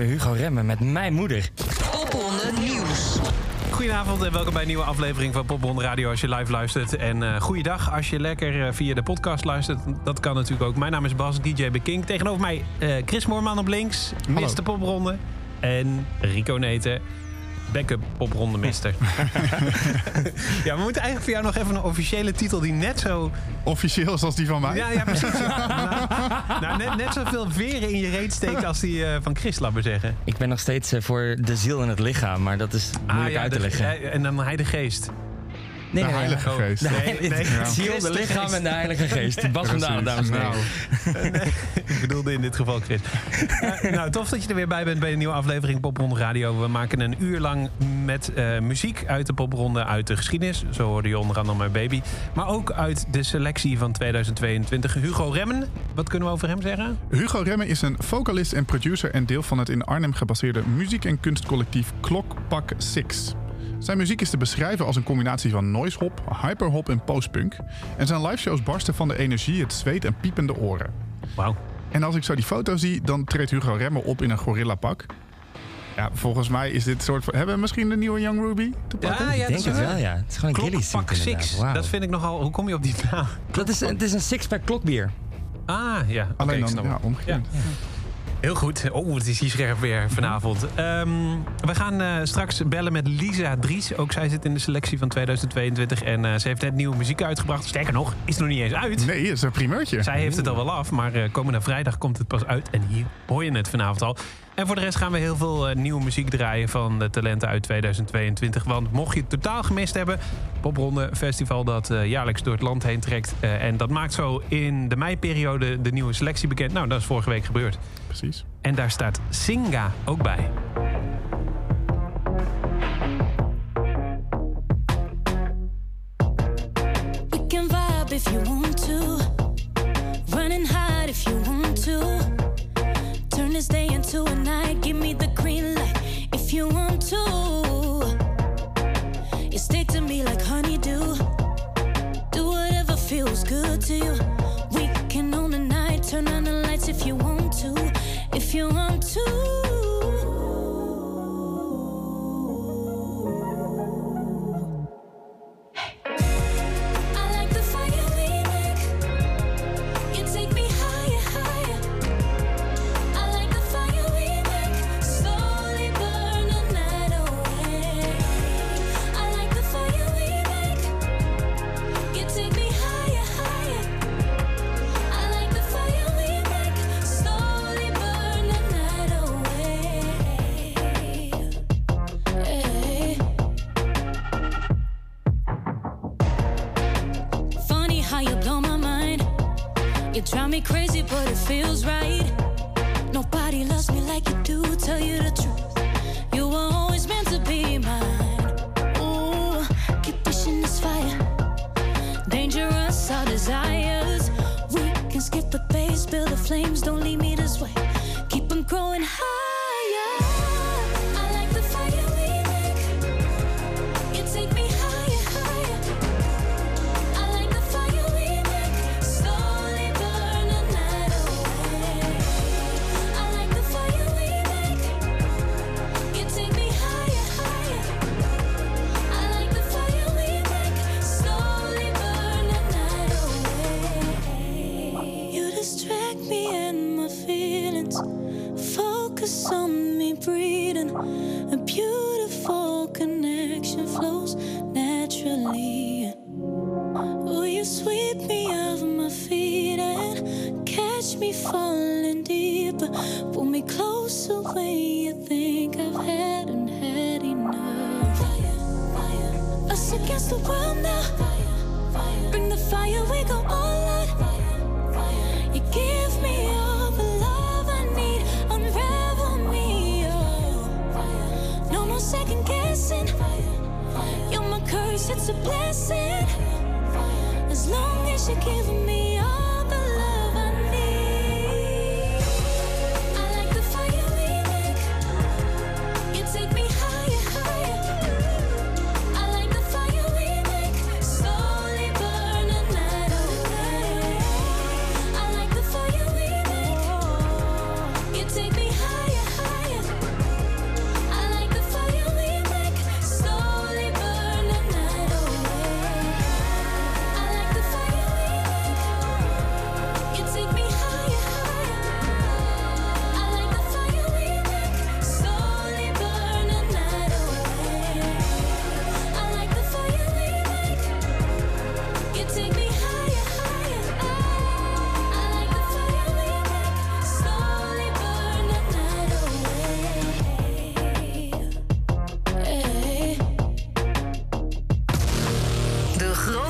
hoorde Hugo Remmen met Mijn Moeder. Op onder nieuws. goedenavond en welkom bij een nieuwe aflevering van Popbond Radio als je live luistert. En uh, goeiedag als je lekker uh, via de podcast luistert. Dat kan natuurlijk ook. Mijn naam is Bas, DJ Beking. Tegenover mij uh, Chris Moorman op links, Mr. Popronde. En Rico Neten, backup popronde mister. ja, we moeten eigenlijk voor jou nog even een officiële titel die net zo... Officieel zoals die van mij? Ja, ja precies. nou, nou, net, net zoveel veren in je reet steekt als die uh, van Chris, laat maar zeggen. Ik ben nog steeds uh, voor de ziel en het lichaam, maar dat is moeilijk ah, ja, uit te leggen. En dan hij de geest. Nee, de Heilige nee, Geest. Nee, nee, nee. Ja. Ziel, de lichaam en de Heilige Geest. Bas vandaan, dames en heren. Nou. ik bedoelde in dit geval Chris. Uh, nou, tof dat je er weer bij bent bij een nieuwe aflevering Popronde Radio. We maken een uur lang met uh, muziek uit de popronde, uit de geschiedenis. Zo hoorde je onder andere mijn baby. Maar ook uit de selectie van 2022. Hugo Remmen, wat kunnen we over hem zeggen? Hugo Remmen is een vocalist en producer en deel van het in Arnhem gebaseerde muziek- en kunstcollectief Klokpak 6. Zijn muziek is te beschrijven als een combinatie van noise-hop, hyperhop en postpunk. En zijn liveshows barsten van de energie, het zweet en piepende oren. Wauw. En als ik zo die foto zie, dan treedt Hugo Remmer op in een gorillapak. Ja, volgens mij is dit soort van... Hebben we misschien de nieuwe Young Ruby te pakken? Ja, ja, ik denk het wel, ja. Het is gewoon een Klokpak Six. Wow. Dat vind ik nogal... Hoe kom je op die naam? Dat is, het is een six-pack klokbier. Ah, ja. Alleen okay, dan, ja, omgekeerd. Ja. Heel goed. Oh, het is hier scherp weer vanavond. Um, we gaan uh, straks bellen met Lisa Dries. Ook zij zit in de selectie van 2022. En uh, ze heeft net nieuwe muziek uitgebracht. Sterker nog, is nog niet eens uit. Nee, is een primeurtje. Zij heeft het al wel af, maar uh, komende vrijdag komt het pas uit. En hier hoor je het vanavond al. En voor de rest gaan we heel veel uh, nieuwe muziek draaien van de talenten uit 2022. Want mocht je het totaal gemist hebben, Popronde Festival dat uh, jaarlijks door het land heen trekt. Uh, en dat maakt zo in de meiperiode de nieuwe selectie bekend. Nou, dat is vorige week gebeurd. Precies. En daar staat Singa ook bij.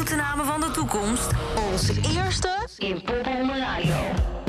grote namen van de toekomst. Onze eerste in Pop Radio.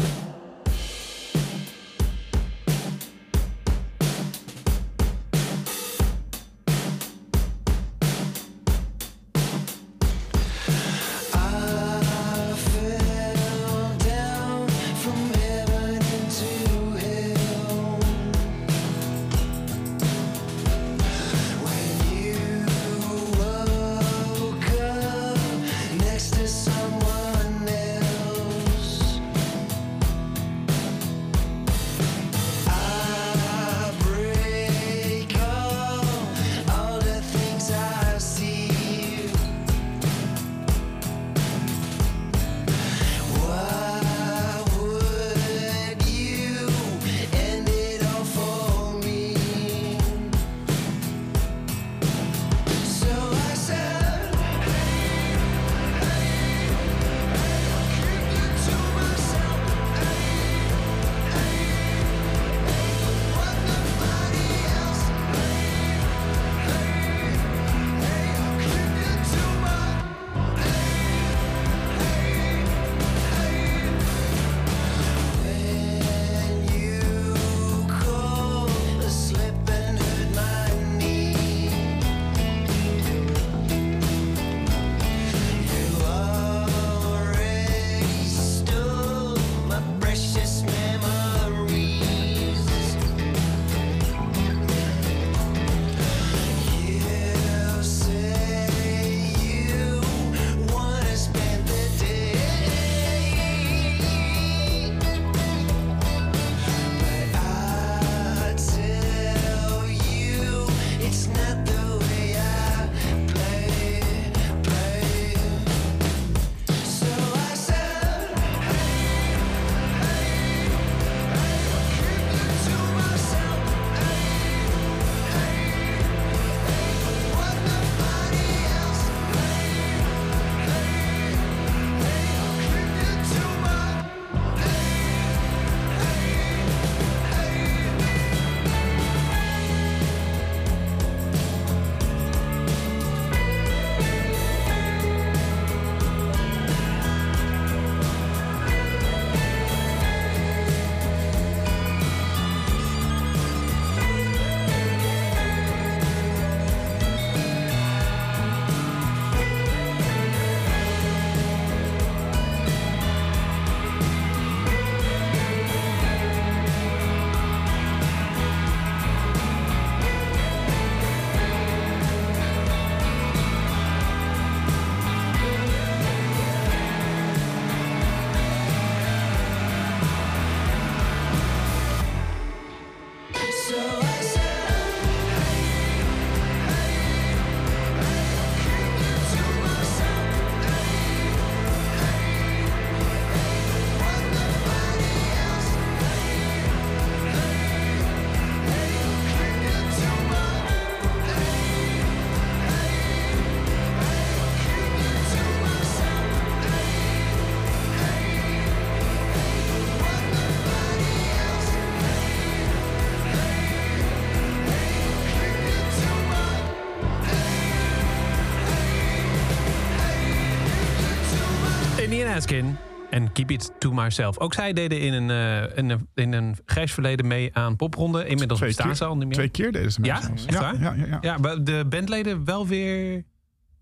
Askin en Keep It To Myself. Ook zij deden in een, uh, in een, in een grijs verleden mee aan popronde. Inmiddels bestaan ze al niet meer. Twee keer deden ze mee. Ja? Ja, ja, ja, ja. ja, de bandleden wel weer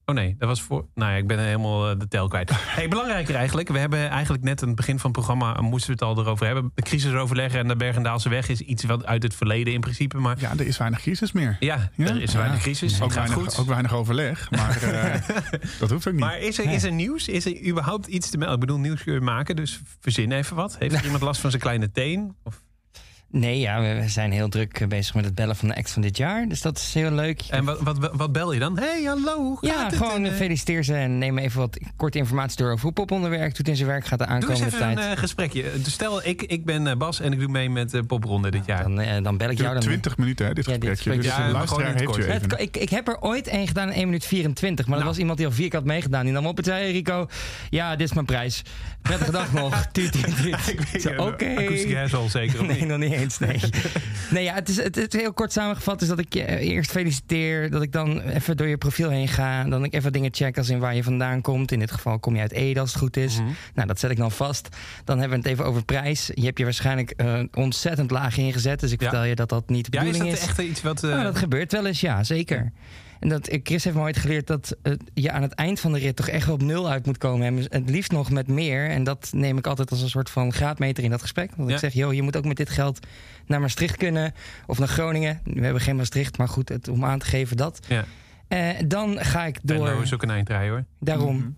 Oh nee, dat was voor. Nou ja, ik ben helemaal eh, de tel kwijt. Hey, belangrijker eigenlijk. We hebben eigenlijk net aan het begin van het programma. Eh, moesten we het al erover hebben. De crisisoverleg en de Bergendaalse weg is iets wat uit het verleden in principe. Maar... Ja, er is weinig crisis meer. Ja, er is weinig crisis. Ook, weinig, goed. ook weinig overleg. Maar uh, dat hoeft ook niet. Maar is er, is er nieuws? Is er überhaupt iets te melden? Ik bedoel, nieuws kun je maken. Dus verzin even wat. Heeft iemand last van zijn kleine teen? Of... Nee, ja, we zijn heel druk bezig met het bellen van de act van dit jaar. Dus dat is heel leuk. En wat, wat, wat bel je dan? hey, hallo, hoe gaat ja, het? gewoon uh, feliciteer ze en neem even wat korte informatie door over hoe Popronde werkt. Doet in zijn werk, gaat de aankomende tijd. Doe eens even een uh, gesprekje. Dus stel, ik, ik ben Bas en ik doe mee met uh, Popronde dit jaar. Dan, dan bel ik jou dan. 20 minuten, hè, dit ja, gesprekje. Dit dus ja, luisteraar heeft het, ik, ik heb er ooit één gedaan in 1 minuut 24. Maar nou. dat was iemand die al vier keer had meegedaan. Die nam op en zei, Rico, ja, dit is mijn prijs. Prettige dag nog. Oké. Okay. Akoestische al zeker, Nee, nog niet eens, nee. nee, ja, het, is, het is heel kort samengevat is dat ik je eerst feliciteer. Dat ik dan even door je profiel heen ga. Dan ik even dingen check als in waar je vandaan komt. In dit geval kom je uit Ede als het goed is. Mhm. Nou, dat zet ik dan vast. Dan hebben we het even over prijs. Je hebt je waarschijnlijk eh, ontzettend laag ingezet. Dus ik Ja. vertel je dat dat niet de Ja, is bedoeling dat is. echt iets wat... eh, Nou, dat gebeurt wel eens, ja, zeker. En dat, eh, Chris heeft me ooit geleerd dat eh, je aan het eind van de rit toch echt wel op nul uit moet komen. En het liefst nog met meer. En dat neem ik altijd als een soort van graadmeter in dat gesprek. Want Ja. ik zeg, joh, je moet ook met dit geld naar Maastricht kunnen. Of naar Groningen. We hebben geen Maastricht, maar goed, het, om aan te geven dat. Ja. Eh, dan ga ik door... Venlo is ook een eindrij hoor. Daarom. Mhm.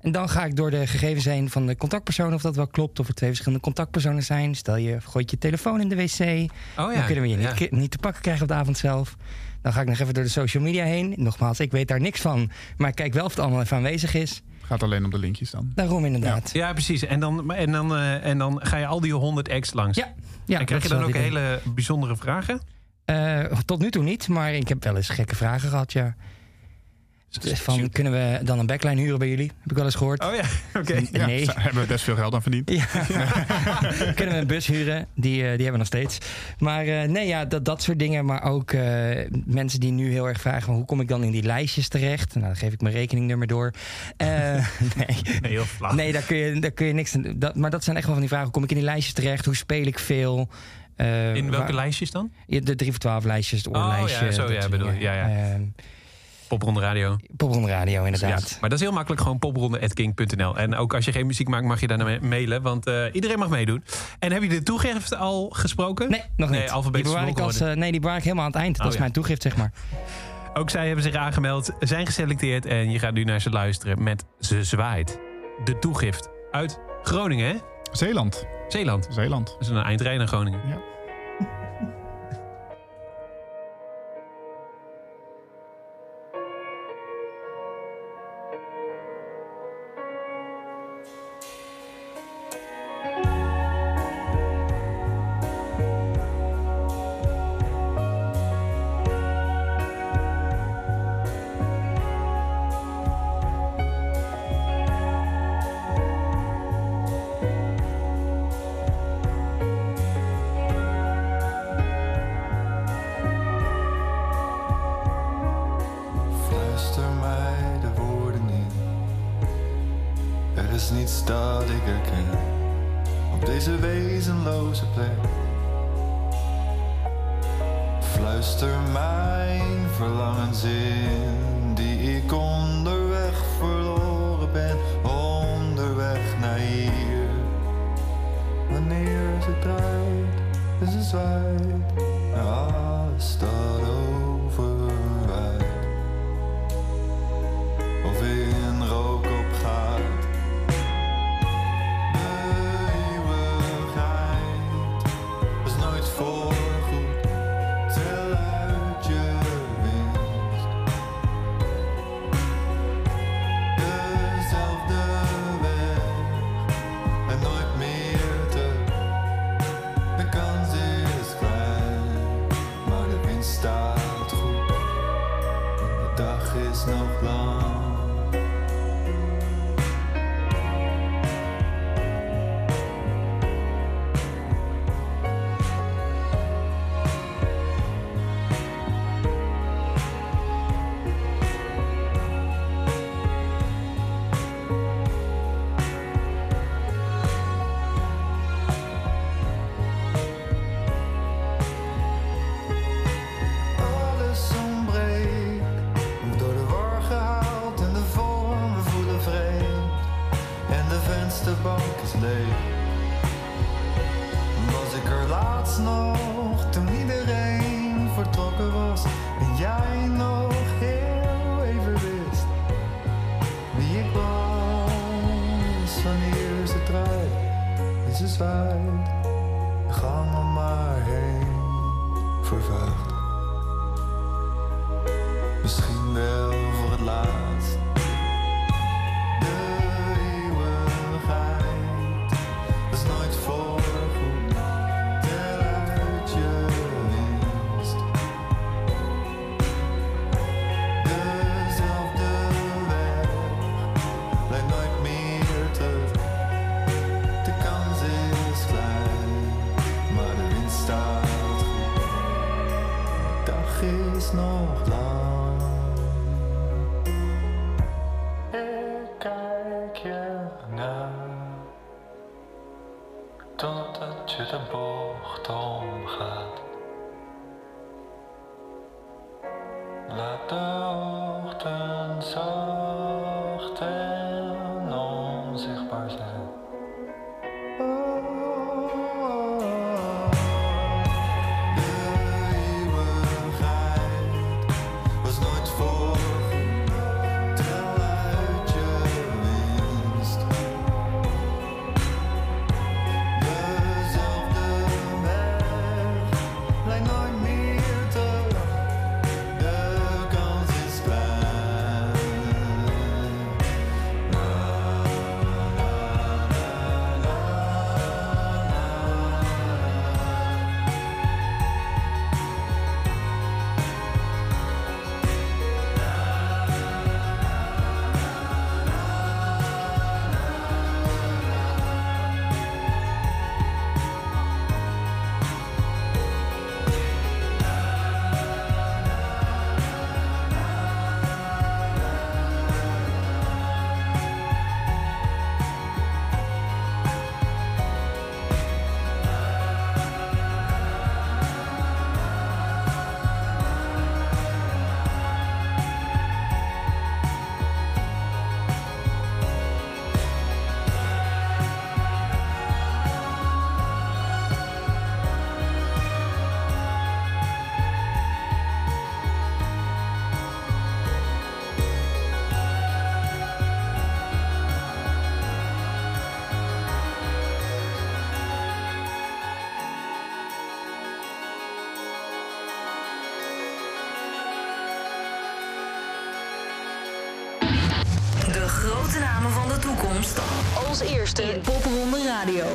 En dan ga ik door de gegevens heen van de contactpersoon, of dat wel klopt, of er twee verschillende contactpersonen zijn. Stel je gooit je telefoon in de wc, Oh ja. dan kunnen we je ja. niet, niet te pakken krijgen op de avond zelf. Dan ga ik nog even door de social media heen. Nogmaals, ik weet daar niks van, maar ik kijk wel of het allemaal even aanwezig is. Gaat alleen om de linkjes dan. Daarom inderdaad. Ja, precies. En dan, en, dan, eh, en dan ga je al die 100 ex langs. Ja, ja en krijg je dan ook hele bijzondere vragen? Eh, tot nu toe niet, maar ik heb wel eens gekke vragen gehad, ja. Dus van, kunnen we dan een backline huren bij jullie? Heb ik wel eens gehoord. Oh ja, oké. Ja, Nee. daar hebben we best veel geld aan verdiend. Ja. Kunnen we een bus huren? Die, eh, die hebben we nog steeds. Maar eh, nee, ja, dat, dat soort dingen. Maar ook eh, mensen die nu heel erg vragen... hoe kom ik dan in die lijstjes terecht? Nou, dan geef ik mijn rekeningnummer door. Nee. Nee, heel flauw. nee, daar kun je, daar kun je niks aan dat, Maar dat zijn echt wel van die vragen. Hoe kom ik in die lijstjes terecht? Hoe speel ik veel? In welke waar- lijstjes dan? De 3 voor 12 lijstjes, het Oh, ja, oorlijstje. zo, ja, bedoel- ja, ja. Popronde Radio. Popronde Radio, inderdaad. Ja, maar dat is heel makkelijk, gewoon popronde.king.nl. En ook als je geen muziek maakt, mag je daar naar mailen, want eh, iedereen mag meedoen. En heb je de toegift al gesproken? Nee, nog Nee, niet. alfabetisch die bewaar ik als, eh, Nee, die bewaar ik helemaal aan het eind. Oh, dat is ja. mijn toegift, zeg maar. Ook zij hebben zich aangemeld, zijn geselecteerd en je gaat nu naar ze luisteren met Ze Zwaait. De toegift uit Groningen, hè? Zeeland. Zeeland. Zeeland. Dat is een eindrij naar Groningen. Ja. Fluister mijn verlangens in, die ik onderweg verloren ben, onderweg naar hier. Wanneer ze draait en ze zwaait, toekomst. Als eerste in Popronde Radio.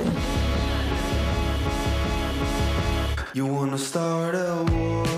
You wanna start a war.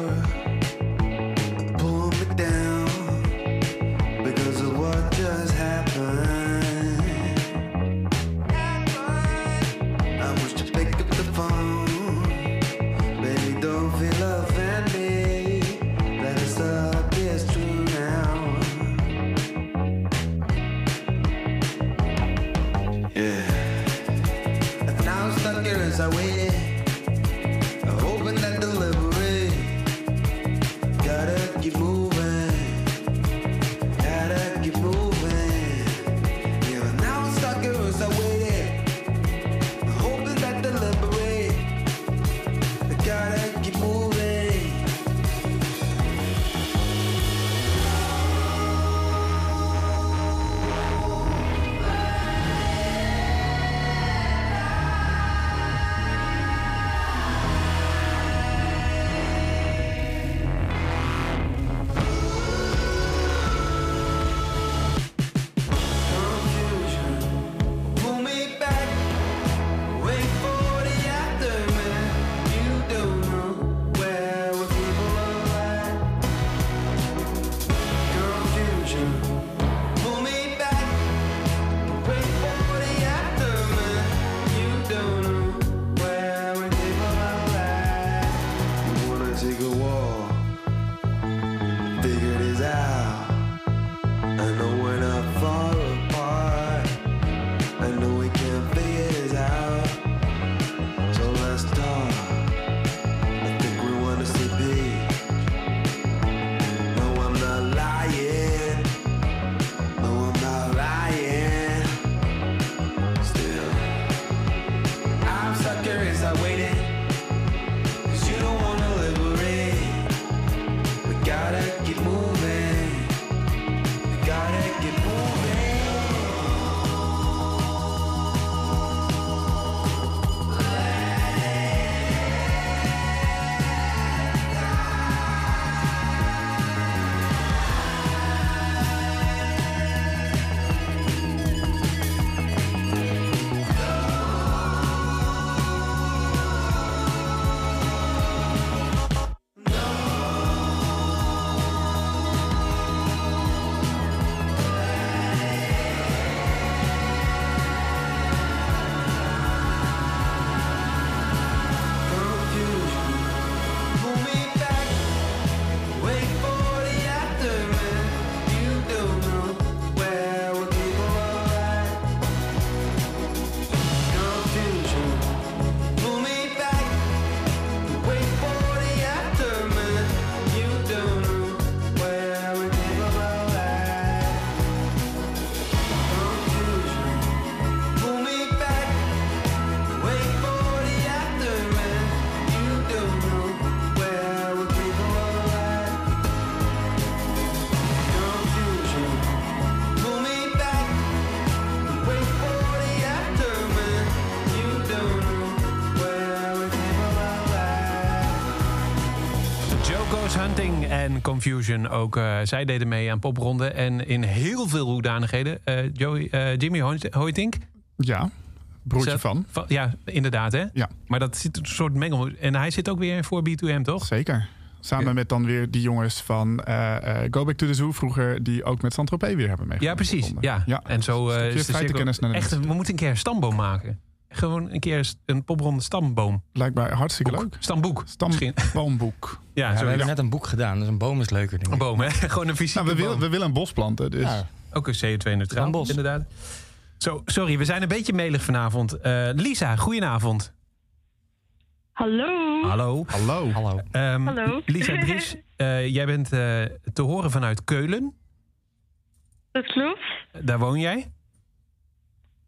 En Confusion ook. Uh, zij deden mee aan popronde. En in heel veel hoedanigheden. Uh, Joey, uh, Jimmy Hoytink. Ja, broertje van. van. Ja, inderdaad hè? Ja. Maar dat zit een soort mengel. En hij zit ook weer voor B2M, toch? Zeker. Samen met dan weer die jongens van Go Back to the Zoo vroeger... die ook met Saint-Tropez weer hebben meegemaakt. Ja, precies. Ja. ja. En zo is de cirkel... Echt, we moeten een keer een stamboom maken. Gewoon een keer een popronde stamboom. Lijkt mij hartstikke boek. leuk. Stamboek. Stamboomboek. ja, ja, we hebben net een boek gedaan, dus een boom is leuker. Denk ik. Een boom, hè? Gewoon een fysieke nou, we, willen, we willen een bos planten, dus... Ja. Ook een CO2-neutraal, bos. inderdaad. Zo, sorry, we zijn een beetje melig vanavond. Uh, Lisa, goedenavond. Hallo. Hallo. Hallo. Hallo. Um, Hallo. Lisa Dries, uh, jij bent uh, te horen vanuit Keulen. Dat klopt. Daar woon jij?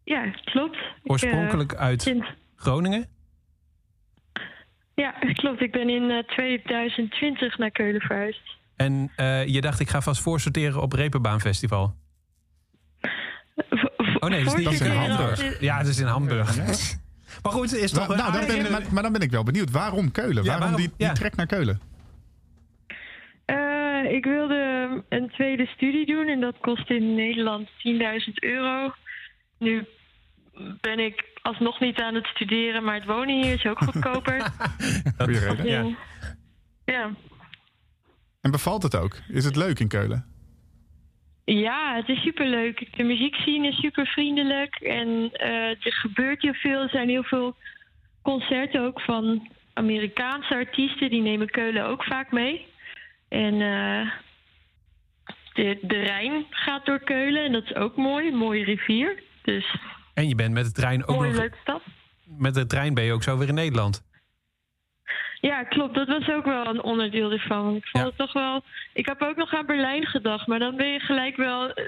Ja, klopt. Oorspronkelijk ik, uit. Groningen? Ja, klopt. Ik ben in 2020 naar Keulen verhuisd. En je dacht, ik ga vast voorsorteren op Repenbaanfestival? Oh nee, dat is niet in Hamburg. Ja, dat is in Hamburg. Ja. Maar goed, is toch... Nou, dan ben, maar, maar, dan ben ik wel benieuwd. Waarom Keulen? Ja, waarom, waarom die, die ja. trek naar Keulen? Uh, ik wilde een tweede studie doen en dat kost in Nederland 10.000 euro. Nu ben ik alsnog niet aan het studeren, maar het wonen hier is ook goedkoper. Reden. Ja. ja. En bevalt het ook? Is het leuk in Keulen? Ja, het is superleuk. De muziekscene is super vriendelijk en uh, er gebeurt heel veel. Er zijn heel veel concerten ook van Amerikaanse artiesten. Die nemen Keulen ook vaak mee. En uh, de, de Rijn gaat door Keulen en dat is ook mooi. Een mooie rivier. Dus en je bent met de trein ook mooie nog... leuke stad. Met de trein ben je ook zo weer in Nederland. Ja, klopt. Dat was ook wel een onderdeel ervan. Ik vond Ja. het toch wel. Ik heb ook nog aan Berlijn gedacht, maar dan ben je gelijk wel eh,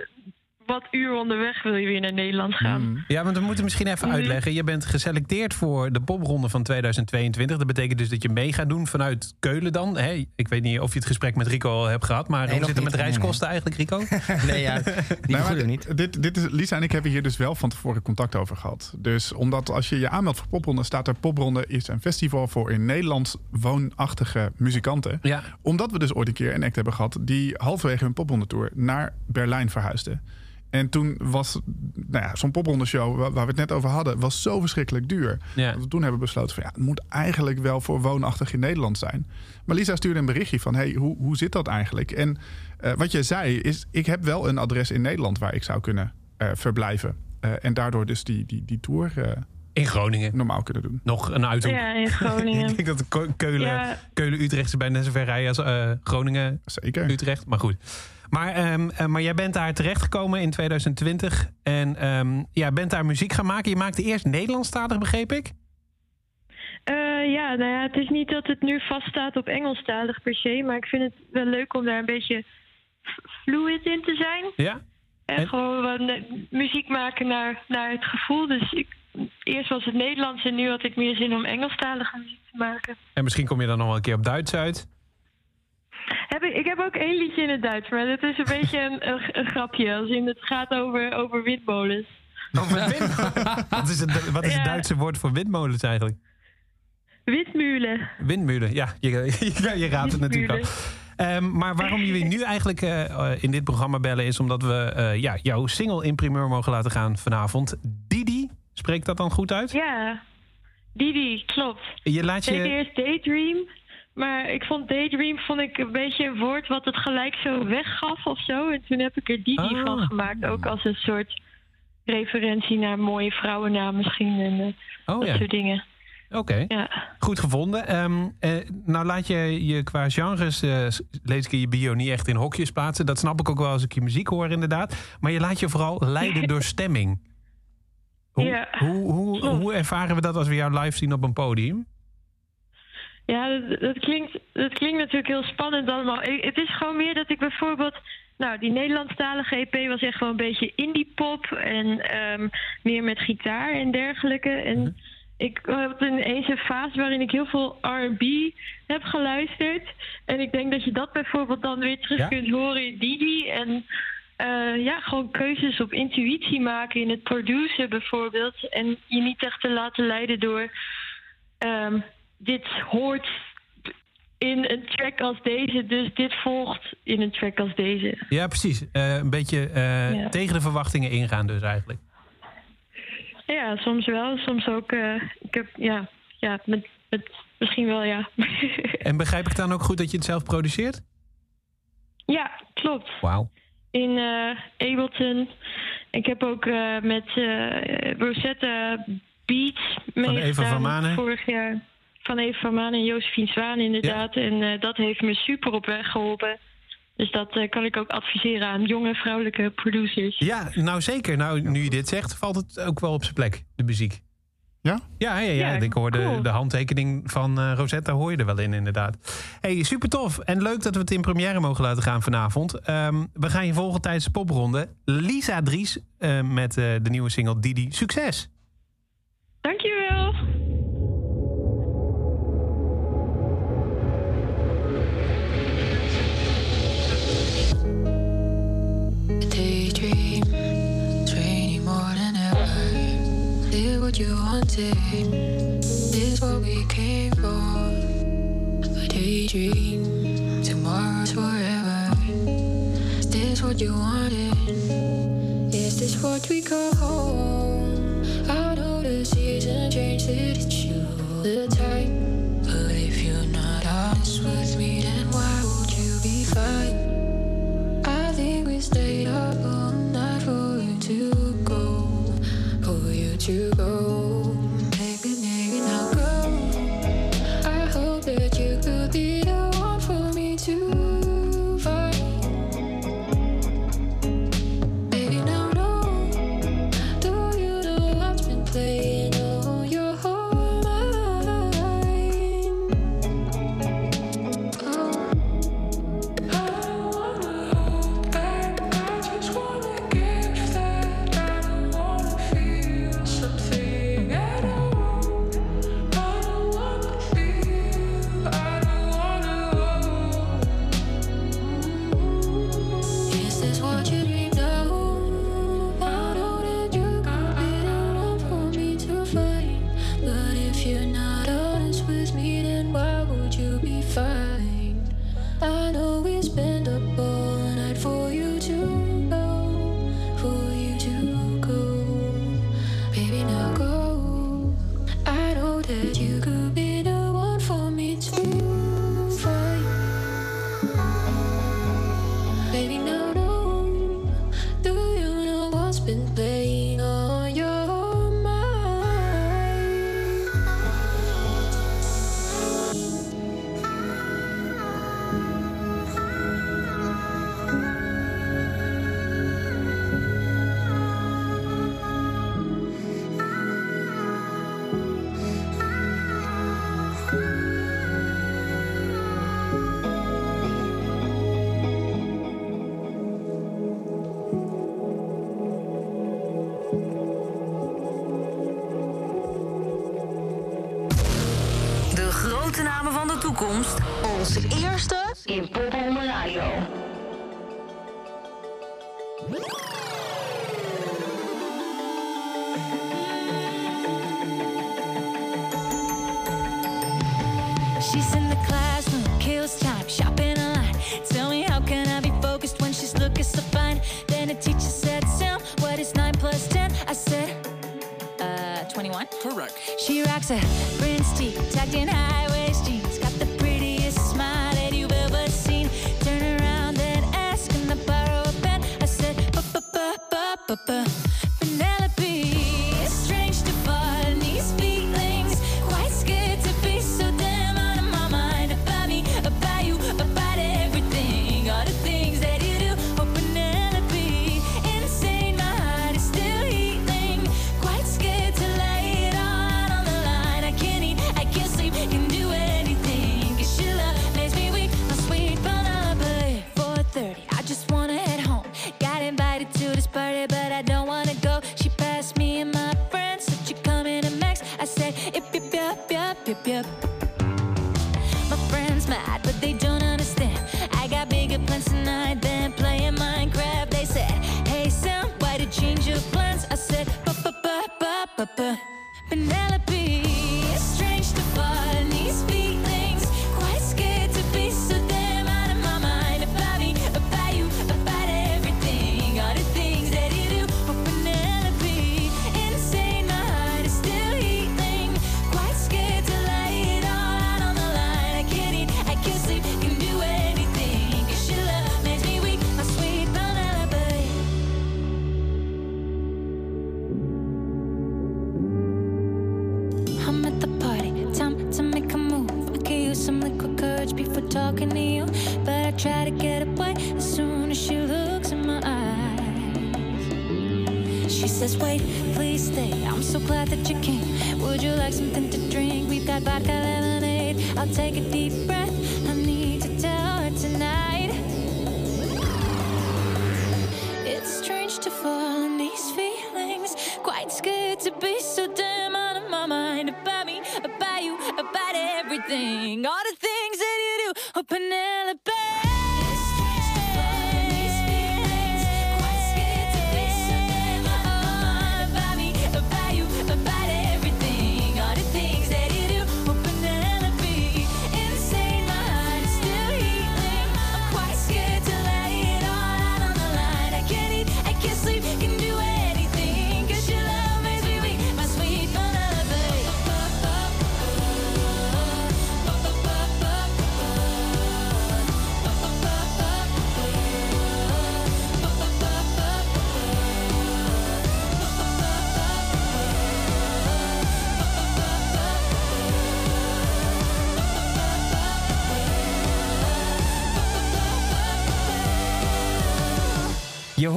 wat uur onderweg wil je weer naar Nederland gaan. Hmm. Ja, want we moeten misschien even uitleggen. Je bent geselecteerd voor de popronde van 2022. Dat betekent dus dat je mee gaat doen vanuit Keulen dan. Hè? Ik weet niet of je het gesprek met Rico al hebt gehad. Maar Nee, hoe zit het met. Nee, reiskosten eigenlijk, Rico? nee, ja, die maar we niet. Dit, dit is, Lisa en ik hebben hier dus wel van tevoren contact over gehad. Dus omdat als je je aanmeldt voor Popronde, staat er Popronde is een festival voor in Nederland woonachtige muzikanten. ja. Omdat we dus ooit een keer een act hebben gehad die halverwege hun Popronde tour naar Berlijn verhuisde. En toen was nou ja, zo'n popronde show waar waar we het net over hadden, was zo verschrikkelijk duur. Ja. Dat we toen hebben besloten van ja, het moet eigenlijk wel voor woonachtig in Nederland zijn. Maar Lisa stuurde een berichtje van hey, hoe, hoe zit dat eigenlijk? En eh, wat je zei is, ik heb wel een adres in Nederland waar ik zou kunnen eh, verblijven. Eh, en daardoor dus die, die, die tour eh, In Groningen. normaal kunnen doen. Nog een uithoek. Ja, in Ik Groningen. denk dat Keulen, Ja. Keulen-Utrecht is bijna zo ver rijden als eh, Groningen-Utrecht. Zeker. Maar goed. Maar, ehm, eh, maar jij bent daar terechtgekomen in 2020. En ehm, ja, bent daar muziek gaan maken. Je maakte eerst Nederlandstalig, begreep ik? Eh, ja, nou ja, het is niet dat het nu vaststaat op Engelstalig per se, maar ik vind het wel leuk om daar een beetje fluid in te zijn. Ja? En, En- gewoon muziek maken naar, naar het gevoel. Dus ik, eerst was het Nederlands en nu had ik meer zin om Engelstalige muziek te maken. En misschien kom je dan nog wel een keer op Duits uit. Heb ik, ik heb ook één liedje in het Duits, maar dat is een beetje een, een, een grapje. Als in het gaat over, over windmolens. Over wind. wat is, het, wat is het Ja. Duitse woord voor windmolens eigenlijk? Windmulen. Windmullen, ja. Je, je, je raadt het natuurlijk al. Ehm, maar waarom jullie nu eigenlijk eh, in dit programma bellen... is omdat we eh, ja, jouw single in primeur mogen laten gaan vanavond. Didi, spreekt dat dan goed uit? Ja, Didi, klopt. Je laat je... eerst Daydream. Maar ik vond Daydream vond ik een beetje een woord wat het gelijk zo weggaf of zo. En toen heb ik er Didi Ah. van gemaakt. Ook als een soort referentie naar mooie vrouwennaam misschien. En eh, Oh dat ja, soort dingen. oké. Ja. Goed gevonden. Ehm, eh, nou laat je je qua genres, eh, lees ik in je bio, niet echt in hokjes plaatsen. Dat snap ik ook wel als ik je muziek hoor inderdaad. Maar je laat je vooral leiden door stemming. Hoe, Ja, hoe, hoe, hoe ervaren we dat als we jou live zien op een podium? Ja, dat, dat, klinkt, dat klinkt natuurlijk heel spannend allemaal. Ik- het is gewoon meer dat ik bijvoorbeeld... Nou, die Nederlandstalige EP was echt wel een beetje indie pop... en ehm, meer met gitaar en dergelijke. En ik had ineens een fase waarin ik heel veel R&B heb geluisterd. En ik denk dat je dat bijvoorbeeld dan weer terug Ja. kunt horen in Didi. En eh, ja, gewoon keuzes op intuïtie maken in het produceren bijvoorbeeld. En je niet echt te laten leiden door... ehm, dit hoort in een track als deze. Dus dit volgt in een track als deze. Ja, precies. Eh, een beetje eh, Ja. tegen de verwachtingen ingaan dus eigenlijk. Ja, soms wel. Soms ook. eh, ik heb, ja, ja met, met, misschien wel, ja. En begrijp ik dan ook goed dat je het zelf produceert? ja, klopt. Wauw. In Ableton. Ik heb ook met Rosetta Beats meegedaan. Eva van Manen? Vorig jaar. Van Eva van Manen en Josephine Zwaan inderdaad. En eh, dat heeft me super op weg geholpen. Dus dat eh, kan ik ook adviseren aan jonge vrouwelijke producers. Ja, nou zeker. Nou, nu je dit zegt, valt het ook wel op zijn plek, de muziek. Ja? Ja, ja, ja. Ja, ik hoorde cool. de handtekening van eh, Rosetta hoor je er wel in, inderdaad. Hey, super tof. En leuk dat we het in première mogen laten gaan vanavond. Ehm, we gaan je volgen tijdens de popronde. Lisa Dries eh, met eh, de nieuwe single Didi. Succes! Dankjewel. Wanted. This what we came for. A daydream. Tomorrow's forever. Is this what you wanted? Is this what we call home? I know the season changed, that it's you the time. But if you're not honest with me, then why would you be fine?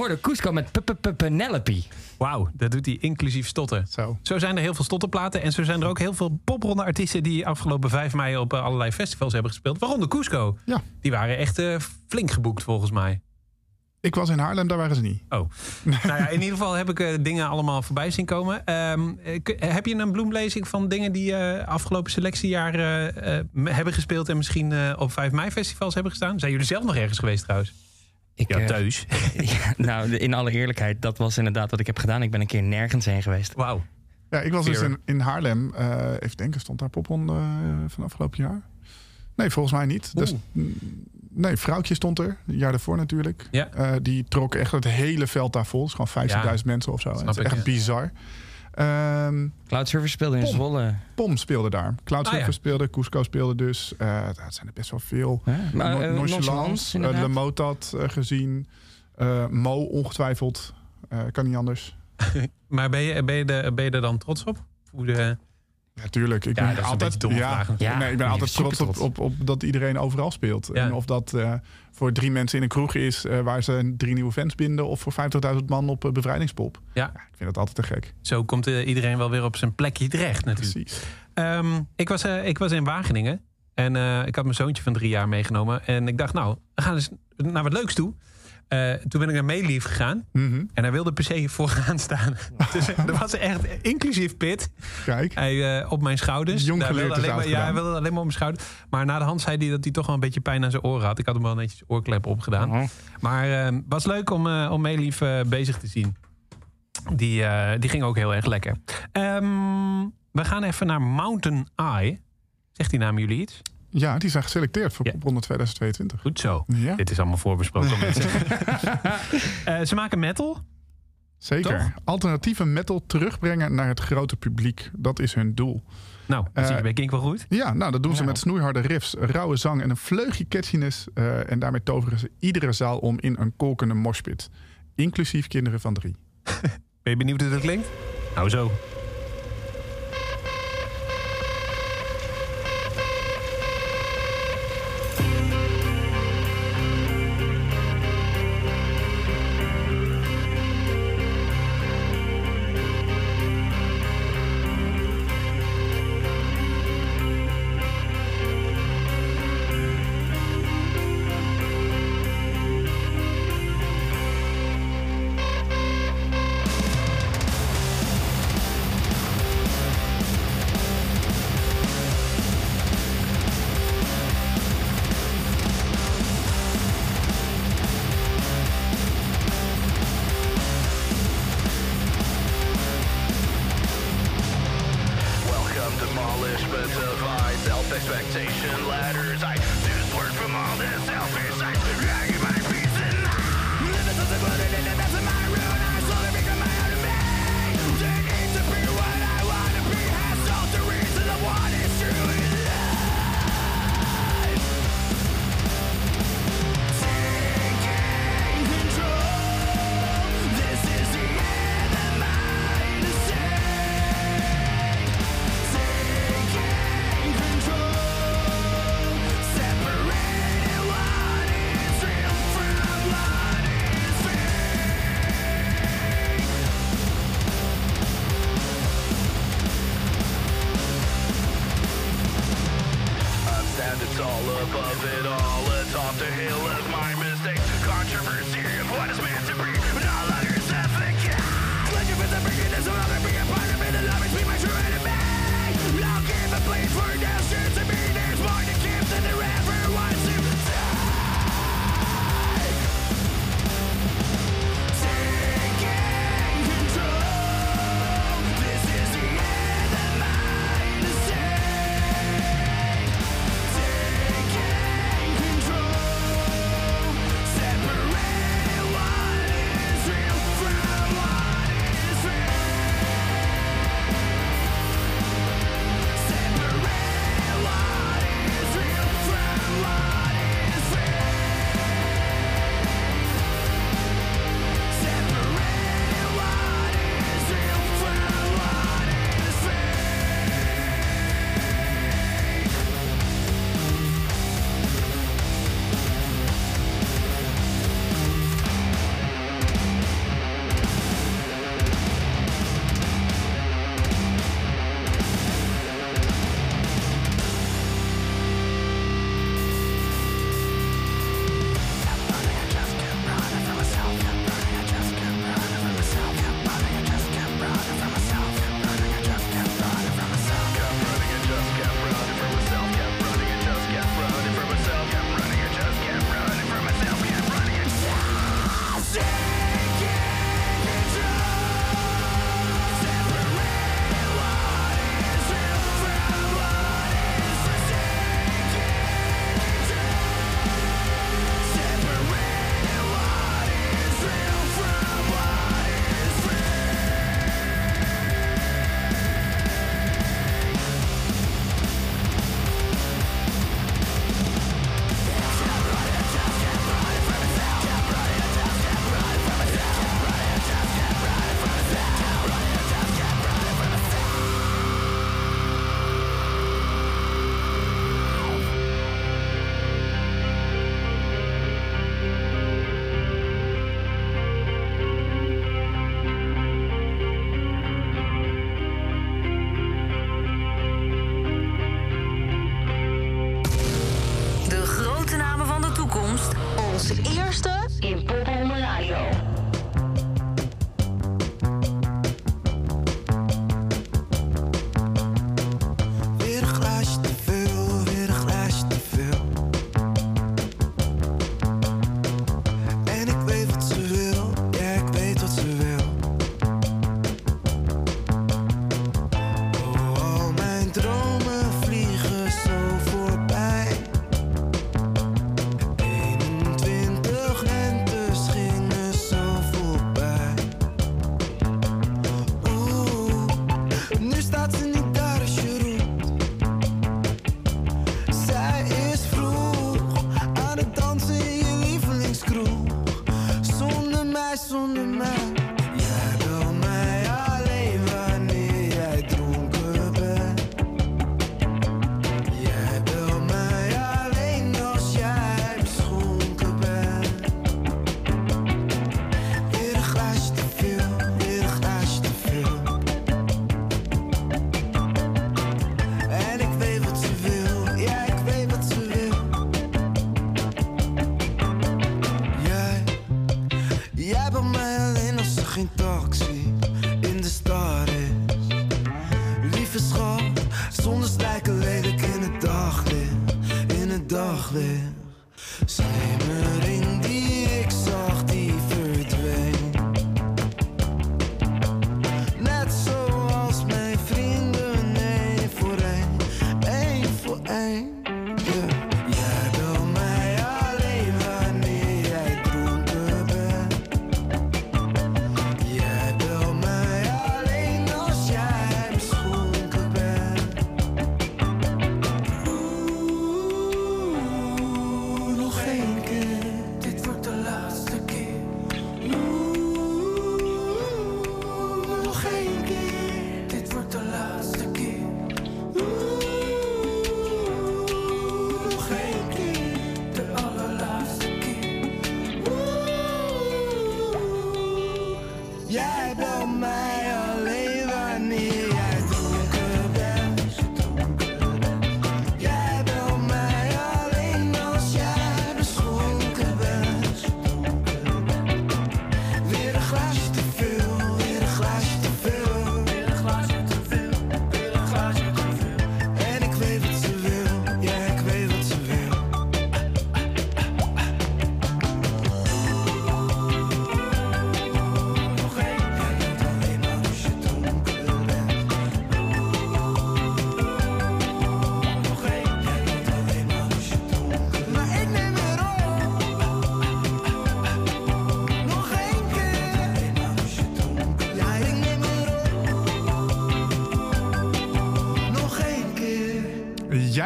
Hoorde Cusco met Penelope. Wauw, dat doet hij inclusief stotten. Zo. Zo zijn er heel veel stottenplaten. En zo zijn er ook heel veel popronde artiesten... die afgelopen 5 mei op eh, allerlei festivals hebben gespeeld. Waaronder Cusco. Ja. Die waren echt eh, flink geboekt volgens mij. Ik was in Haarlem, daar waren ze niet. Oh. nou ja, in ieder geval heb ik eh, dingen allemaal voorbij zien komen. Ehm, eh, heb je een bloemlezing van dingen die eh, afgelopen selectiejaar hebben gespeeld... en misschien eh, op 5 mei festivals hebben gestaan? Zijn jullie zelf nog ergens geweest trouwens? Ik, Ja, eh, thuis. ja, nou, in alle eerlijkheid, dat was inderdaad wat ik heb gedaan. Ik ben een keer nergens heen geweest. Wauw. Ja, ik was dus in, in Haarlem. eh, even denken, stond daar popronde eh, van afgelopen jaar? Nee, volgens mij niet. Dus, mm, nee, Vrouwtje stond er. Een jaar daarvoor natuurlijk. Ja. Eh, die trok echt het hele veld daar vol. Het is gewoon 50.000 Ja, mensen of zo. snap Het is ik, echt ja. Ehm, Cloudsurfer speelde in Pom. Zwolle. Pom speelde daar. Cloudsurfer Ah, ja. speelde. Cusco speelde dus. Eh dat zijn er best wel veel. Ja, maar, No- eh, Nonchalance, eh, inderdaad. Le Motad eh, gezien. Eh, Mo ongetwijfeld. Eh, kan niet anders. Maar ben je, ben, je er, ben je er dan trots op? Hoe de, Ja, tuurlijk. Ik Ja, ben altijd, ja, natuurlijk. Ja, nee, ik ben altijd trots op, op, op dat iedereen overal speelt. En of dat eh, voor drie mensen in een kroeg is eh, waar ze drie nieuwe fans binden, of voor 50.000 man op eh, bevrijdingspop. ja, Ik vind dat altijd te gek. zo komt iedereen wel weer op zijn plekje terecht natuurlijk. Precies. Ehm, ik, was, ik was in Wageningen. En ik had mijn zoontje van drie jaar meegenomen. En ik dacht, nou, we gaan eens naar wat leuks toe. Eh, toen ben ik naar Meelief gegaan. Mhm. En hij wilde per se vooraan staan. dus er was echt inclusief Pit. Kijk. Hij eh, op mijn schouders. Jong Daar wilde alleen maar, Ja, hij wilde alleen maar op mijn schouder. Maar na de hand zei hij dat hij toch wel een beetje pijn aan zijn oren had. Ik had hem wel netjes oorklep opgedaan. Oh. Maar eh, was leuk om, eh om Meelief eh, bezig te zien. Die, eh, die ging ook heel erg lekker. Ehm, we gaan even naar Mountain Eye. Zegt die naam jullie iets? Ja, die zijn geselecteerd voor Ja. Popronde 2022. Goed zo. Ja, Dit is allemaal voorbesproken. mensen. Eh, ze maken metal. zeker. Toch? Alternatieve metal terugbrengen naar het grote publiek. Dat is hun doel. Nou, dat zie je Eh, bij Kink wel goed. Ja, nou, dat doen ze Ja. met snoeiharde riffs, rauwe zang en een vleugje catchiness. eh, en daarmee toveren ze iedere zaal om in een kolkende moshpit. Inclusief kinderen van drie. Ben je benieuwd hoe dat klinkt? Nou zo. expectation ladders.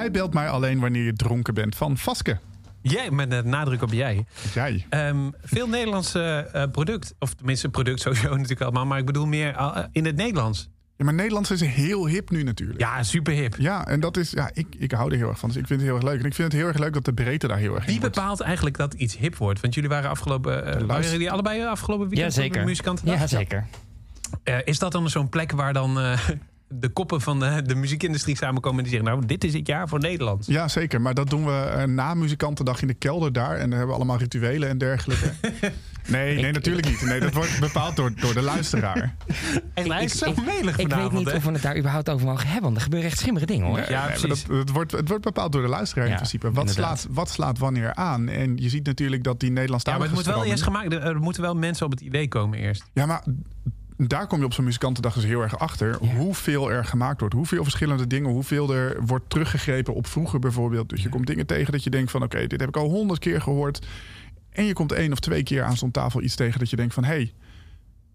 Jij belt mij alleen wanneer je dronken bent van Vaske. Jij, met de nadruk op jij. Jij. Ehm, veel Nederlandse eh, product, of tenminste product sowieso natuurlijk allemaal, maar ik bedoel meer eh, in het Nederlands. Ja, maar Nederlands is heel hip nu natuurlijk. Ja, super hip. Ja, en dat is, ja, ik, ik hou er heel erg van. Dus ik vind het heel erg leuk. En ik vind het heel erg leuk dat de breedte daar heel erg in Wie wordt. bepaalt eigenlijk dat iets hip wordt? Want jullie waren afgelopen, eh, waren jullie allebei afgelopen weekend Ja, de zeker. muzikantendag? Ja, zeker. Eh, is dat dan zo'n plek waar dan eh, de koppen van de, de muziekindustrie samenkomen en die zeggen, nou, dit is het jaar voor Nederland? Ja, zeker. Maar dat doen we eh, na muzikantendag in de kelder daar. En dan hebben we allemaal rituelen en dergelijke. Nee, nee, natuurlijk niet. Nee, dat wordt bepaald door, door de luisteraar. En hij is zo ik, melig ik weet niet hè? of we het daar überhaupt over mogen hebben. Want er gebeuren echt schimmere dingen hoor. Nee, Ja, nee, dat, het, wordt, het wordt bepaald door de luisteraar in Ja, principe. Wat inderdaad. slaat, wat slaat wanneer aan? En je ziet natuurlijk dat die Ja, Nederlandstalige maar het moet wel eerst gemaakt, er moeten wel mensen op het idee komen eerst. Ja, maar daar kom je op zo'n muzikantendag dus heel erg achter. Ja. Hoeveel er gemaakt wordt. Hoeveel verschillende dingen. Hoeveel er wordt teruggegrepen op vroeger bijvoorbeeld. Dus je komt dingen tegen dat je denkt van... oké, dit heb ik al honderd keer gehoord. En je komt één of twee keer aan zo'n tafel iets tegen dat je denkt van... hé, hey,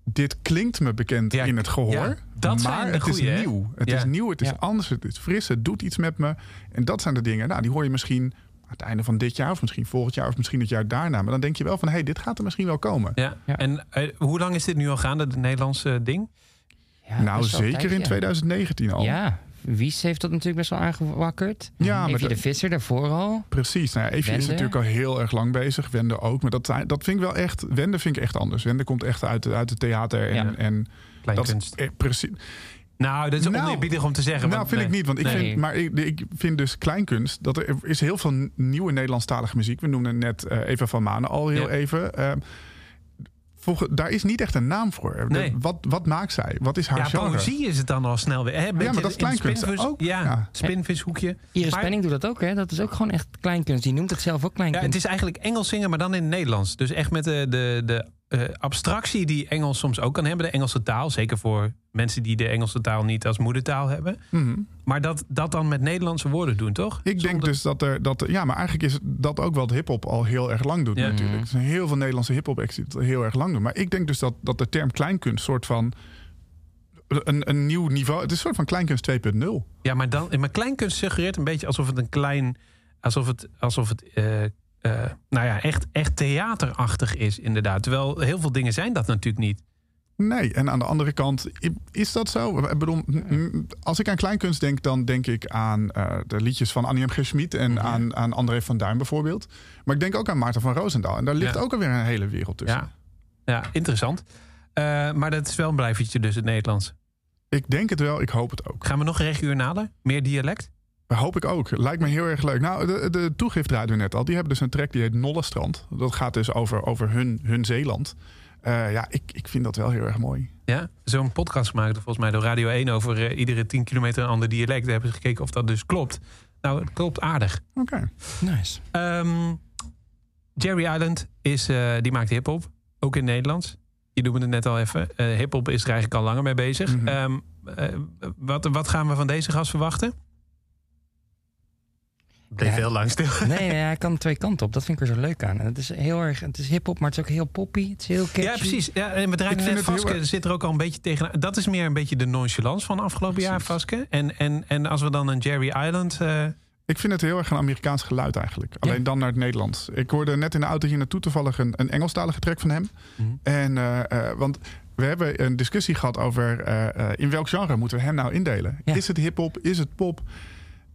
dit klinkt me bekend Ja, in het gehoor. dat zijn maar het goeie, is nieuw. Het is nieuw, het is anders, het is fris, het doet iets met me. En dat zijn de dingen, nou, die hoor je misschien... aan het einde van dit jaar, of misschien volgend jaar, of misschien het jaar daarna. Maar dan denk je wel van, hé, hey, dit gaat er misschien wel komen. Ja. Ja. En eh, hoe lang is dit nu al gaande, het Nederlandse ding? Ja, nou, zeker in tijdje. 2019 al. Ja, Wies heeft dat natuurlijk best wel aangewakkerd. Ja, maar Evie de Visser daarvoor al. Precies. Nou ja, Evie is natuurlijk al heel erg lang bezig. Wende ook. Maar dat, zijn- dat vind ik wel echt... Wende vind ik echt anders. Wende komt echt uit, uit het theater. En, Ja. en dat eh, precies. Nou, dat is Nou, oneerbiedig om te zeggen. Nou, want, vind ik niet. Want ik Nee. vind, maar ik, ik vind dus kleinkunst. Dat er is heel veel nieuwe Nederlandstalige muziek. We noemden net eh, Eva van Manen al heel Ja. even. Volgens, daar is niet echt een naam voor. De- Nee. wat, wat maakt zij? Wat is haar Ja, genre? poëzie is het dan al snel weer. Hè? Beetje maar dat is kleinkunst spinvis- ook. Ja, Ja. spinvishoekje. Iris Maar- Penning doet dat ook, hè? Dat is ook gewoon echt kleinkunst. Die noemt het zelf ook Ja, kleinkunst. het is eigenlijk Engels zingen, maar dan in het Nederlands. Dus echt met de, de, de eh, abstractie die Engels soms ook kan hebben. De Engelse taal. Zeker voor mensen die de Engelse taal niet als moedertaal hebben. Mhm. Maar dat, dat dan met Nederlandse woorden doen, toch? Ik denk dus dat er. Dat, ja, maar eigenlijk is dat ook wat hip-hop al heel erg lang doet, Ja. natuurlijk. Er zijn heel veel Nederlandse hip-hop acts die heel erg lang doen. Maar ik denk dus dat, dat de term kleinkunst soort van. Een, een nieuw niveau. Het is een soort van kleinkunst 2.0. Ja, maar, dan, maar kleinkunst suggereert een beetje alsof het een klein... Alsof het, alsof het eh, eh, nou ja, echt, echt theaterachtig is, inderdaad. Terwijl heel veel dingen zijn dat natuurlijk niet. Nee, en aan de andere kant, is dat zo? Ik bedoel, als ik aan kleinkunst denk, dan denk ik aan eh, de liedjes van Annie M. G. Schmid en aan, aan André van Duin bijvoorbeeld. Maar ik denk ook aan Maarten van Roosendaal. En daar ligt Ja. ook alweer een hele wereld tussen. Ja, ja interessant. Eh, maar dat is wel een blijvertje dus het Nederlands. Ik denk het wel, ik hoop het ook. Gaan we nog regionaler? Meer dialect? Hoop ik ook. Lijkt me heel erg leuk. Nou, de, de toegift draaiden we net al. Die hebben dus een track die heet Nollestrand. Dat gaat dus over, over hun, hun Zeeland. Eh, ja, ik, ik vind dat wel heel erg mooi. Ja, zo'n podcast gemaakt volgens mij door Radio 1 over eh, iedere 10 kilometer een ander dialect. Daar hebben ze gekeken of dat dus klopt. Nou, het klopt aardig. Oké. Nice. Ehm, Jerry Island is, eh, die maakt hip-hop, ook in Nederlands. Je noemde het net al even. Eh hip-hop is er eigenlijk al langer mee bezig. Mhm. Ehm, eh, wat, wat gaan we van deze gast verwachten? Bleef Ja. heel lang stil. Nee, nee, hij kan twee kanten op. Dat vind ik er zo leuk aan. En het is heel erg, het is hip-hop, maar het is ook heel poppy. Het is heel catchy. Ja, precies. Ja, en we draaien Ik vind net heel Vaske. zit er ook al een beetje tegen. Dat is meer een beetje de nonchalance van afgelopen jaar, Vaske. En, en, en als we dan een Jerry Island. eh, Ik vind het heel erg een Amerikaans geluid eigenlijk. Alleen dan naar het Nederlands. Ik hoorde net in de auto hier naartoe toevallig een, een Engelstalige track van hem. Mhm. En, eh, eh, want we hebben een discussie gehad over eh, eh, in welk genre moeten we hem nou indelen. Ja. Is het hip-hop? Is het pop?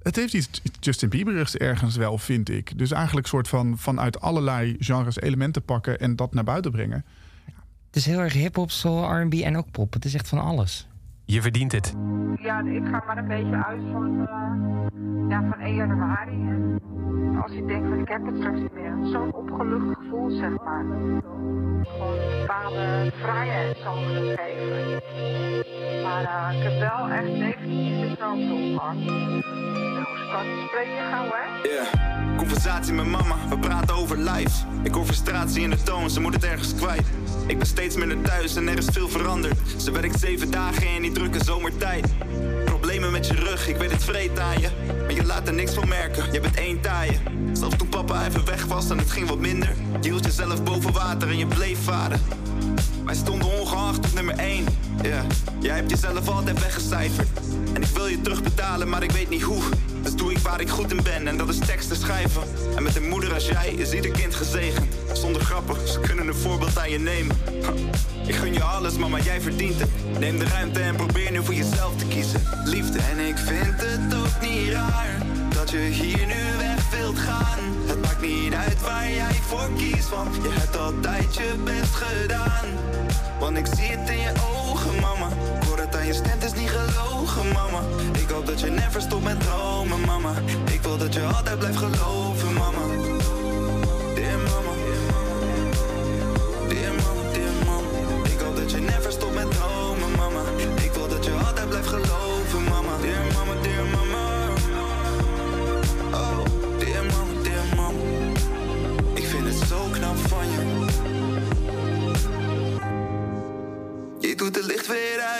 Het heeft iets Justin Bieberigs ergens wel, vind ik. Dus eigenlijk soort van vanuit allerlei genres elementen pakken en dat naar buiten brengen. Het is heel erg hip-hop, soul, RB en ook pop. Het is echt van alles. je verdient het. Ja, ik ga maar een beetje uit van, eh, ja, van 1 januari. En als je denkt van ik heb het straks niet meer. Zo'n opgelucht gevoel, zeg maar. Gewoon een bepaalde vrijheid zal me geven. Maar eh, ik heb wel echt definitief de stroom Yeah. Conversatie met mama, we praten over life. Ik hoor frustratie in de toon, ze moet het ergens kwijt. Ik ben steeds minder thuis en er is veel veranderd. Ze werkt zeven dagen in die drukke zomertijd. Problemen met je rug, ik weet het vreet aan je. Maar je laat er niks van merken, je bent één taaien. Zelfs toen papa even weg was en het ging wat minder. Je hield jezelf boven water en je bleef vader. Wij stonden ongeacht op nummer 1. Yeah. Jij hebt jezelf altijd weggecijferd. En ik wil je terugbetalen, maar ik weet niet hoe. Dus doe ik waar ik goed in ben en dat is teksten schrijven. En met een moeder als jij is ieder kind gezegend. Zonder grappen, ze kunnen een voorbeeld aan je nemen. Ik gun je alles, mama, jij verdient het. Neem de ruimte en probeer nu voor jezelf te kiezen. Liefde. En ik vind het ook niet raar dat je hier nu weg wilt gaan. Het maakt niet uit waar jij voor kiest, want je hebt altijd je best gedaan. Want ik zie het in je ogen, mama. Je stem, is niet gelogen, mama. Ik hoop dat je never stopt met dromen, mama. Ik wil dat je altijd blijft geloven, mama.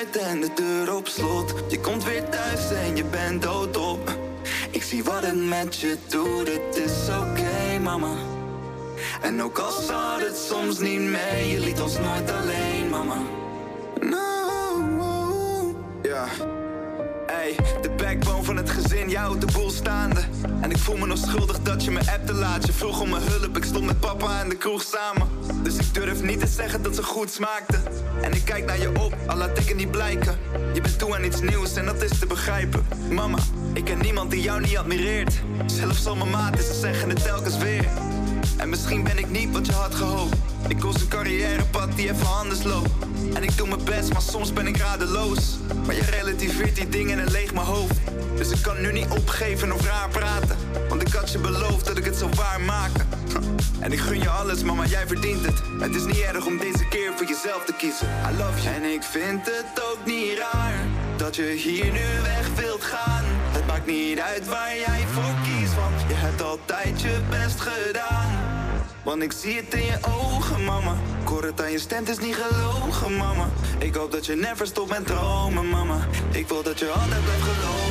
En de deur op slot. Je komt weer thuis en je bent doodop. Ik zie wat het met je doet, het is oké, mama. En ook al zat het soms niet mee, je liet ons nooit alleen, mama. No, ja. Ey, de backbone van het gezin, jou de boel staande. En ik voel me nog schuldig dat je me appte laat. Je vroeg om mijn hulp, ik stond met papa in de kroeg samen. Dus ik durf niet te zeggen dat ze goed smaakte. En ik kijk naar je op, al laat ik het niet blijken. Je bent toe aan iets nieuws en dat is te begrijpen. Mama, ik ken niemand die jou niet admireert. Zelfs al mijn maten, ze zeggen het telkens weer. En misschien ben ik niet wat je had gehoopt. Ik koos een carrièrepad die even anders loopt. En ik doe mijn best, maar soms ben ik radeloos. Maar je relativeert die dingen en leeg mijn hoofd. Dus ik kan nu niet opgeven of raar praten. Want ik had je beloofd dat ik het zou waarmaken. En ik gun je alles, mama, jij verdient het. Het is niet erg om deze keer voor jezelf te kiezen. I love you. En ik vind het ook niet raar dat je hier nu weg wilt gaan. Het maakt niet uit waar jij voor kiest, want je hebt altijd je best gedaan. Want ik zie het in je ogen, mama. Ik hoor het aan je stem, is niet gelogen, mama. Ik hoop dat je never stopt met dromen, mama. Ik wil dat je altijd blijft geloven,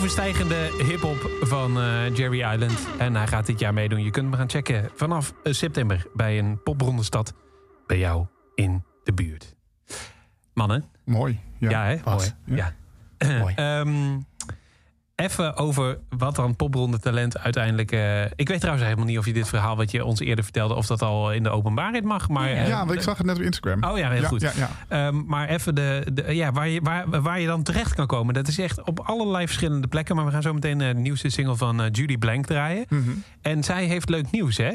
genre-overstijgende hip-hop van eh, Jerry Island. En hij gaat dit jaar meedoen. Je kunt hem gaan checken vanaf eh, september bij een popronde-stad bij jou in de buurt. Mannen. Mooi. Ja, Ja, hè? Mooi. Ja. Ehm, even over wat dan popronde talent uiteindelijk... eh, ik weet trouwens helemaal niet of je dit verhaal wat je ons eerder vertelde... of dat al in de openbaarheid mag. Maar, Ja, eh, want ik zag het net op Instagram. Oh ja, heel Ja, goed. ja, ja. Ehm, maar even de, de, ja, waar, je, waar, waar je dan terecht kan komen. Dat is echt op allerlei verschillende plekken. Maar we gaan zo meteen eh, de nieuwste single van Judy Blank draaien. Mhm. En zij heeft leuk nieuws, hè?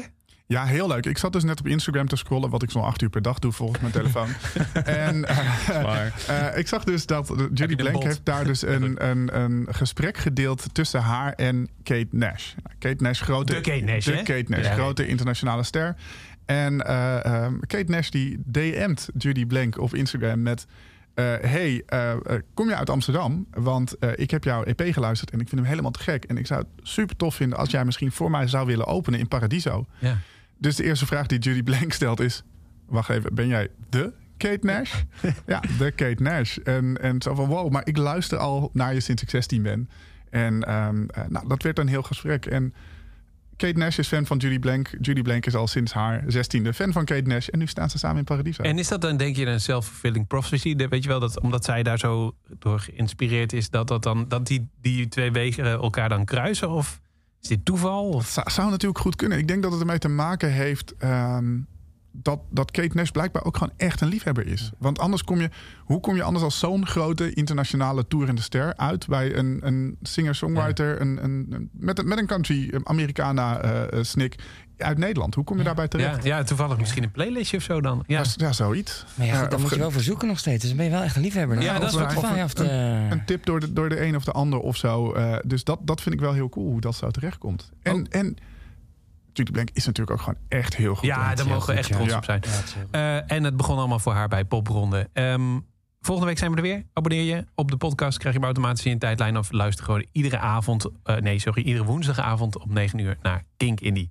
Ja, heel leuk. Ik zat dus net op Instagram te scrollen, wat ik zo'n acht uur per dag doe volgens mijn telefoon. en eh, eh, ik zag dus dat Judy Blank heeft daar dus een, een, een gesprek gedeeld tussen haar en Kate Nash. Kate Nash, grote, De Kate Nash, de hè? Kate Nash, Ja. grote internationale ster. En eh, ehm, Kate Nash die DM't Judy Blank op Instagram met... eh, hey, kom je uit Amsterdam? Want eh, ik heb jouw EP geluisterd en ik vind hem helemaal te gek. En ik zou het super tof vinden als jij misschien voor mij zou willen openen in Paradiso. Ja. Dus de eerste vraag die Judy Blank stelt is... Wacht even, ben jij de Kate Nash? ja, de Kate Nash. En, en zo van, wow, maar ik luister al naar je sinds ik 16 ben. En ehm, eh, nou, dat werd een heel gesprek. En Kate Nash is fan van Judy Blank. Judy Blank is al sinds haar 16e fan van Kate Nash. En nu staan ze samen in Paradiso. En is dat dan, denk je, een self-fulfilling prophecy? Weet je wel, dat omdat zij daar zo door geïnspireerd is... dat, dat, dan, dat die, die twee wegen elkaar dan kruisen? Of is dit toeval? Of? Zou, zou natuurlijk goed kunnen. Ik denk dat het ermee te maken heeft ehm, dat, dat Kate Nash blijkbaar ook gewoon echt een liefhebber is. Want anders kom je, hoe kom je anders als zo'n grote internationale toerende ster uit bij een, een singer-songwriter een, een, een- met, een- met een country Americana eh, eh, snik uit Nederland? Hoe kom je daarbij terecht? Ja, ja, toevallig misschien een playlistje of zo dan. Ja, Ja, zoiets. Maar ja, goed, dan moet je wel verzoeken nog steeds. Dus dan ben je wel echt een liefhebber. Ja, dat is Of of de... Een tip door de, door de een of de ander of zo. Eh, dus dat, dat vind ik wel heel cool hoe dat zo terechtkomt. En, Oh. en Judy Blank is natuurlijk ook gewoon echt heel goed. ja daar mogen we echt trots Ja. op zijn. Eh, en het begon allemaal voor haar bij Popronde. Ehm, volgende week zijn we er weer. Abonneer je op de podcast. Krijg je hem automatisch in je tijdlijn. Of luister gewoon iedere avond. eh, nee, sorry. Iedere woensdagavond om 9 uur naar Kink Indie.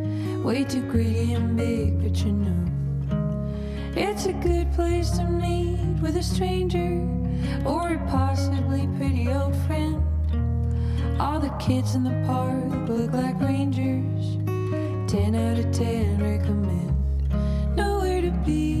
Way too greedy and big, but you know it's a good place to meet with a stranger or a possibly pretty old friend. All the kids in the park look like rangers. 10 out of 10 recommend nowhere to be.